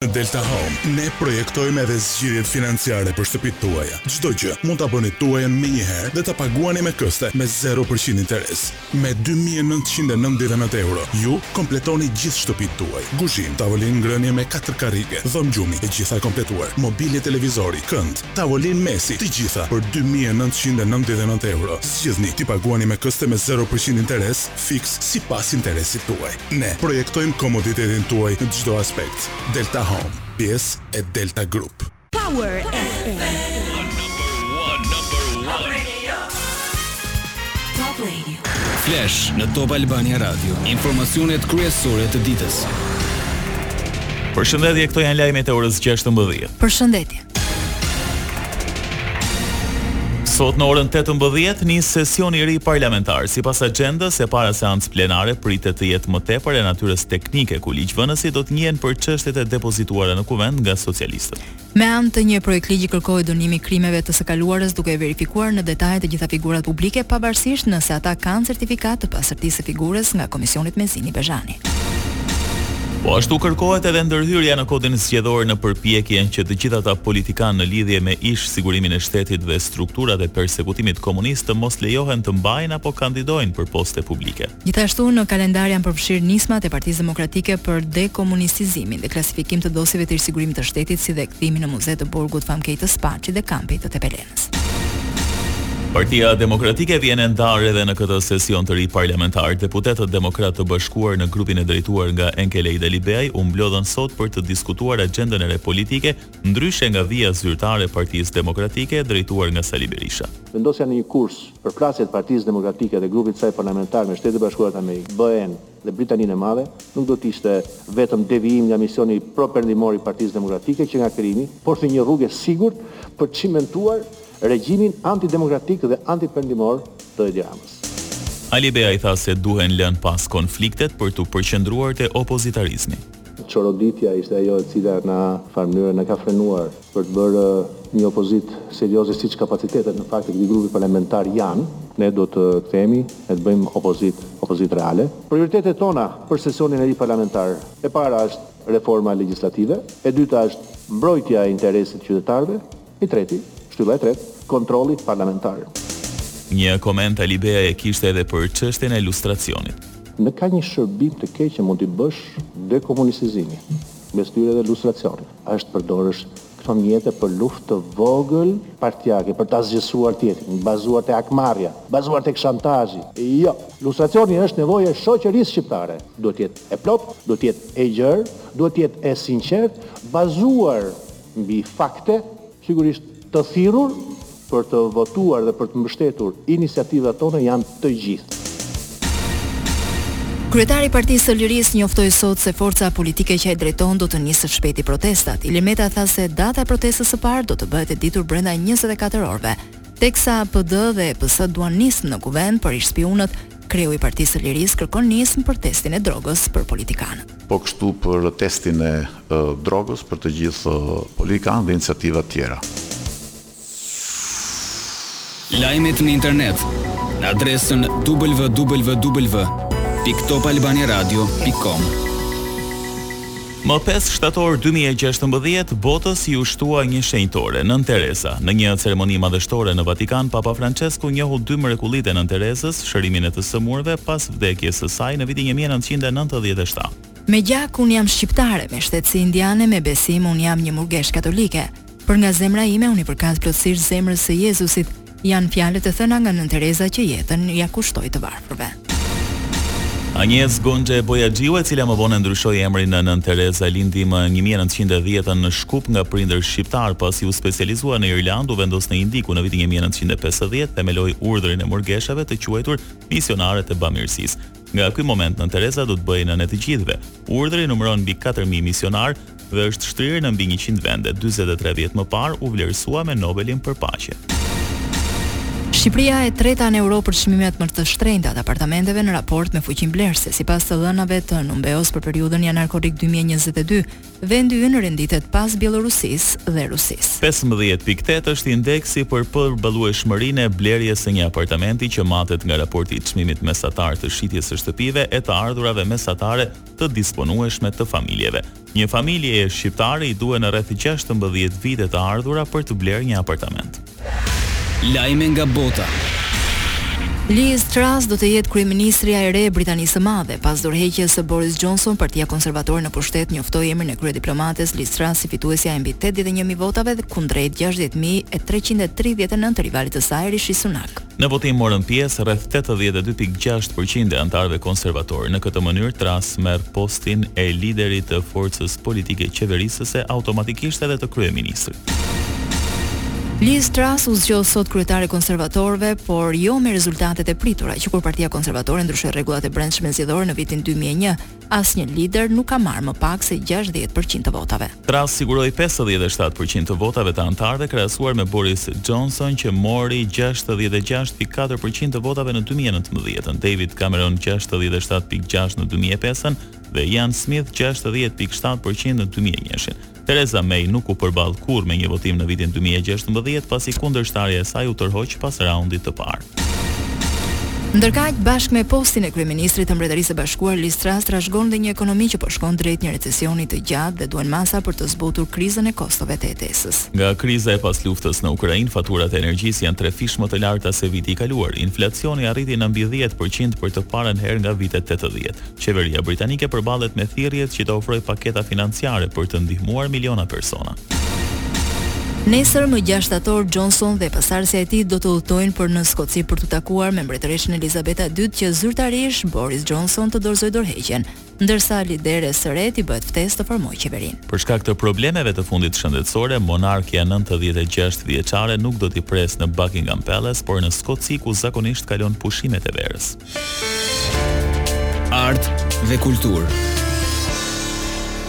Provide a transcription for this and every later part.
Në Delta Home, ne projektojmë edhe zgjidhjet financiare për shtëpitë tuaja. Çdo gjë mund ta bëni tuajën menjëherë dhe ta paguani me këste me zero për qind interes. Me dy mijë e nëntëqind e nëntëdhjetë e nëntë euro, ju kompletoni gjithë shtëpinë tuaj, kuzhinë, tavolinë ngrënie me katër karrige, dhomë gjumi, e gjitha e kompletuar, mobilje televizori, kënd, tavolinë mesi, të gjitha për dy mijë e nëntëqind e nëntëdhjetë e nëntë euro. Zgjidhni t'i paguani me këste me zero për qind interes, Fiks sipas interesit tuaj. Ne projektojmë komoditetin tuaj në çdo aspekt. Delta Home, pjesë e Delta Group. Power FM. Flash në Top Albania Radio, informacionet kryesore të ditës. Përshëndetje, këto janë lajmet e orës 16. Përshëndetje. Sot në orën 18 nis sesioni i ri parlamentar. Sipas agjendës, e para seancë plenare pritet të jetë më tepër e natyrës teknike, ku ligjvënësit do të njihen për çështjet e depozituara në Kuvend nga socialistët. Me anë të një projektligji kërkohet dënimi i krimeve të së kaluarës duke verifikuar në detaje të gjitha figurat publike pavarësisht nëse ata kanë certifikatë të pastërtisë së figurës nga Komisioni Mezini Bezhani. Po ashtu kërkohet edhe ndërhyrja në Kodin Zgjedhor në përpjekje që të gjithë ata politikanë në lidhje me ish sigurimin e shtetit dhe strukturat e persekutimit komunist të mos lejohen të mbajnë apo kandidojnë për poste publike. Gjithashtu në kalendar janë përfshirë nismat e Partisë Demokratike për dekomunistizimin dhe klasifikim të dosjeve të ish sigurimit të shtetit si dhe kthimin në muze të burgut famkeq të Spaçit dhe Kampit të Tepelenës. Partia Demokratike vjen e ndarë edhe në këtë sesion të ri parlamentar. Deputetët demokratë të bashkuar në grupin e drejtuar nga Enkelejd Alibeaj u mblodhën sot për të diskutuar agjendën e re politike, ndryshe nga vija zyrtare e Partisë Demokratike drejtuar nga Sali Berisha. Vendosja në një kurs përplasje të Partisë Demokratike dhe grupit të saj parlamentar me Shtetet e Bashkuara të Amerikës, BE-në, dhe Britaninë e Madhe, nuk do të ishte vetëm devijim nga misioni pro-perëndimor i Partisë Demokratike që nga krijimi, por si një rrugë e sigurt për të çimentuar regjimin antidemokratik dhe antiperëndimor të Edi Ramës. Alibeaj tha se duhen lënë pas konfliktet për t'u përqendruar te opozitarizmi. Çoroditja ishte ajo e cila në njëfarë mënyre na ka frenuar. për të bërë një opozitë serioze siç kapacitetet në fakt e këtij grupi parlamentar janë, ne do të kthehemi e të bëjmë opozitë, opozitë reale. Prioritetet tona për sesionin e ri parlamentar, e para është reforma legjislative, e dyta është mbrojtja e interesit të qytetarëve, i treti, shtylla e tretë, kontrolli parlamentar. Një koment Alibeaj kishte edhe për çështjen e lustracionit. Në ka një shërbim të keq që mund t'i bësh dekomunistizimit, mes tyre edhe lustracionit. është të përdorësh këto mjete për luftë të vogël partiake, për ta asgjësuar tjetrin, bazuar te hakmarrja, bazuar tek shantazhi. Jo. Lustracioni është nevojë e shoqërisë shqiptare. Duhet të jetë e plotë, duhet të jetë e gjerë, duhet të jetë e sinqertë, bazuar mbi fakte, Sigurisht, të thirrur për të votuar dhe për të mbështetur iniciativat tona janë të gjithë. Kryetari i Partisë së Lirisë njoftoi sot se forca politike që ai drejton do të nisë së shpejti protestat. Ilir Meta tha se data e protestës së parë do të bëhet e ditur brenda njëzet e katër orëve. Teksa PD dhe PS duan nismë në Kuvend për ish-spiunët, kreu i Partisë së Lirisë kërkon nismë për testin e drogës për politikanët. Po kështu për testin e drogës për të gjithë politikanë dhe iniciativa të tjera. Lajmet në internet në adresën www.topalbaniaradio.com. Më pesë shtator dy mijë e gjashtëmbëdhjetë, botës iu shtua një shenjtore, Nënë Teresa. Në një ceremoni madhështore në Vatikan, Papa Françesku njohu dy mrekullitë e Nënë Teresës, shërimin e të sëmurëve pas vdekjes së saj në vitin një mijë e nëntëqind e nëntëdhjetë e shtatë. Me gjak unë jam shqiptare, me shtetësi indiane, me besim unë jam një murgeshë katolike, por nga zemra ime unë i përkas plotësisht zemrës së Jezusit, janë fjalët e thëna nga Nënë Tereza që jetën ia kushtoi të varfërve. Anjez Gonxhe Bojaxhiu, e cila më vonë e ndryshoi emrin në Nënë Tereza, lindi më një mijë e nëntëqind e dhjetë në Shkup nga prindër shqiptarë, pasi u specializua në Irlandë, u vendos në Indi, ku në vitin një mijë e nëntëqind e pesëdhjetë themeloi urdhrin e murgeshave të quajtur Misionaret e Bamirësisë. Nga ky moment Nënë Tereza do të bëhej nënë e të gjithëve. Urdhri numëron mbi katër mijë misionarë dhe është shtrirë në mbi njëqind vende. Dyzet e tre vjet më parë u vlerësua me Nobelin për Paqe. Shqipëria e treta në Europë për çmimet më të shtrenjta të apartamenteve në raport me fuqinë blerëse, sipas të dhënave të Numbeos për periudhën janar-korrik dy mijë e njëzet e dy. Vendi ynë renditet pas Bjellorusisë dhe Rusisë. Pesëmbëdhjetë pikë tetë është indeksi për përballueshmërinë e blerjes së një apartamenti që matet nga raporti i çmimit mesatar të shitjes së shtëpive e të ardhurave mesatare të disponueshme të familjeve. Një familjeje shqiptare i duhen rreth gjashtëmbëdhjetë vite të ardhura për të blerë një apartament. Lajme nga bota. Liz Truss do të jetë kryeministrja e re e Britanisë së Madhe. Pas dorëheqjes së Boris Johnson, Partia Konservatore në pushtet njoftoi emrin e kryediplomates Liz Truss si fituesja e mbi tetëdhjetë e një mijë votave kundrejt gjashtëdhjetë mijë e treqind e tridhjetë e nëntë të rivalit të saj Rishi Sunak. Në votim morën pjesë rreth tetëdhjetë e dy pikë gjashtë për qind e anëtarëve konservatorë. Në këtë mënyrë, Truss merr postin e liderit të forcës politike qeverisëse, automatikisht edhe të kryeministrit. Liz Truss u zgjodh sot kryetare e konservatorëve, por jo me rezultatet e pritura, që kur Partia Konservatore ndryshoi rregullat e brendshme zgjedhore në vitin dy mijë e një, Asnjë lider nuk ka marrë më pak se gjashtëdhjetë për qind të votave. Truss siguroi pesëdhjetë e shtatë për qind të votave të anëtarëve, krahasuar me Boris Johnson që mori gjashtëdhjetë e gjashtë pikë katër për qind të votave në dy mijë e nëntëmbëdhjetë-ën, David Cameron gjashtëdhjetë e shtatë pikë gjashtë në dy mijë e pesë-ën dhe Iain Smith gjashtëdhjetë pikë shtatë për qind në dy mijë e njëshin. Theresa May nuk u përball kurrë me një votim në vitin dy mijë e gjashtëmbëdhjetë, pasi kundërshtarja e saj u tërhoq pas raundit të parë. Ndërkaq, bashkë me postin e kryeministrit të Mbretërisë së Bashkuar, Liz Truss trashëgon dhe një ekonomi që po shkon drejt një recesioni të gjatë dhe duhen masa për të zbutur krizën e kostove të jetesës. Nga kriza e pasluftës në Ukrainë, faturat e energjisë janë trefish më të larta se viti i kaluar. Inflacioni arriti në mbi dhjetë për qind për të parën herë nga vitet tetëdhjetë. Qeveria britanike përballet me thirrjet që të ofrojë paketa financiare për të ndihmuar miliona persona. Nesër, më gjashtë shtator, Johnson dhe pasardhësja e tij do të udhëtojnë për në Skoci për t'u takuar me Mbretëreshën Elizabeta II që zyrtarisht Boris Johnson të dorëzojë dorëheqjen, ndërsa lideres së re t'i bëhet ftesë të formojë qeverinë. Për shkak të problemeve të fundit shëndetësore, monarkja nëntëdhjetë e gjashtë vjeçare nuk do t'i presë në Buckingham Palace, por në Skoci ku zakonisht kalon pushimet e verës. Art dhe kulturë.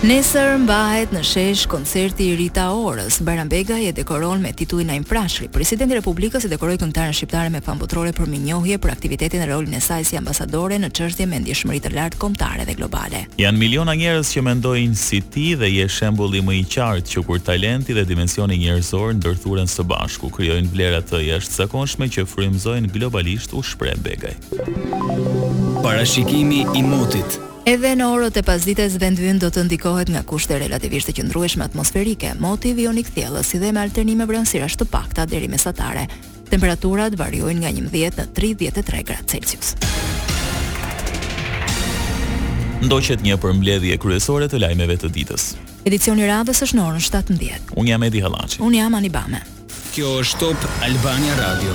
Nesër mbahet në shesh koncerti i Rita Orës. Bajram Begaj e dekoron me titullin Naim Frashëri. Presidenti i Republikës e dekoroi këngëtaren shqiptare me famë botërore për mirënjohje për aktivitetin dhe rolin e saj si ambasadore në çështje me ndjeshmëri të lartë kombëtare dhe globale. Janë miliona njerëz që mendojnë si ti dhe je shembulli më i qartë që kur talenti dhe dimensioni njerëzor ndërthuren së bashku, krijojnë vlera të jashtëzakonshme që frymëzojnë globalisht Shpreh Begaj. Parashikimi i motit. Edhe në orët e pasdites vendi ynë do të ndikohet nga kushte relativisht të qëndrueshme atmosferike, moti vijon i kthjellët si dhe me alternime vranësirash të pakta deri mesatare. Temperaturat variojnë nga 11 në 33 gradë Celsius. Ndoqët një përmbledhje kryesore të lajmeve të ditës. Edicioni i radhës është në orën 17. Unë jam Edi Hallaçi. Unë jam Anibame. Kjo është Top Albania Radio.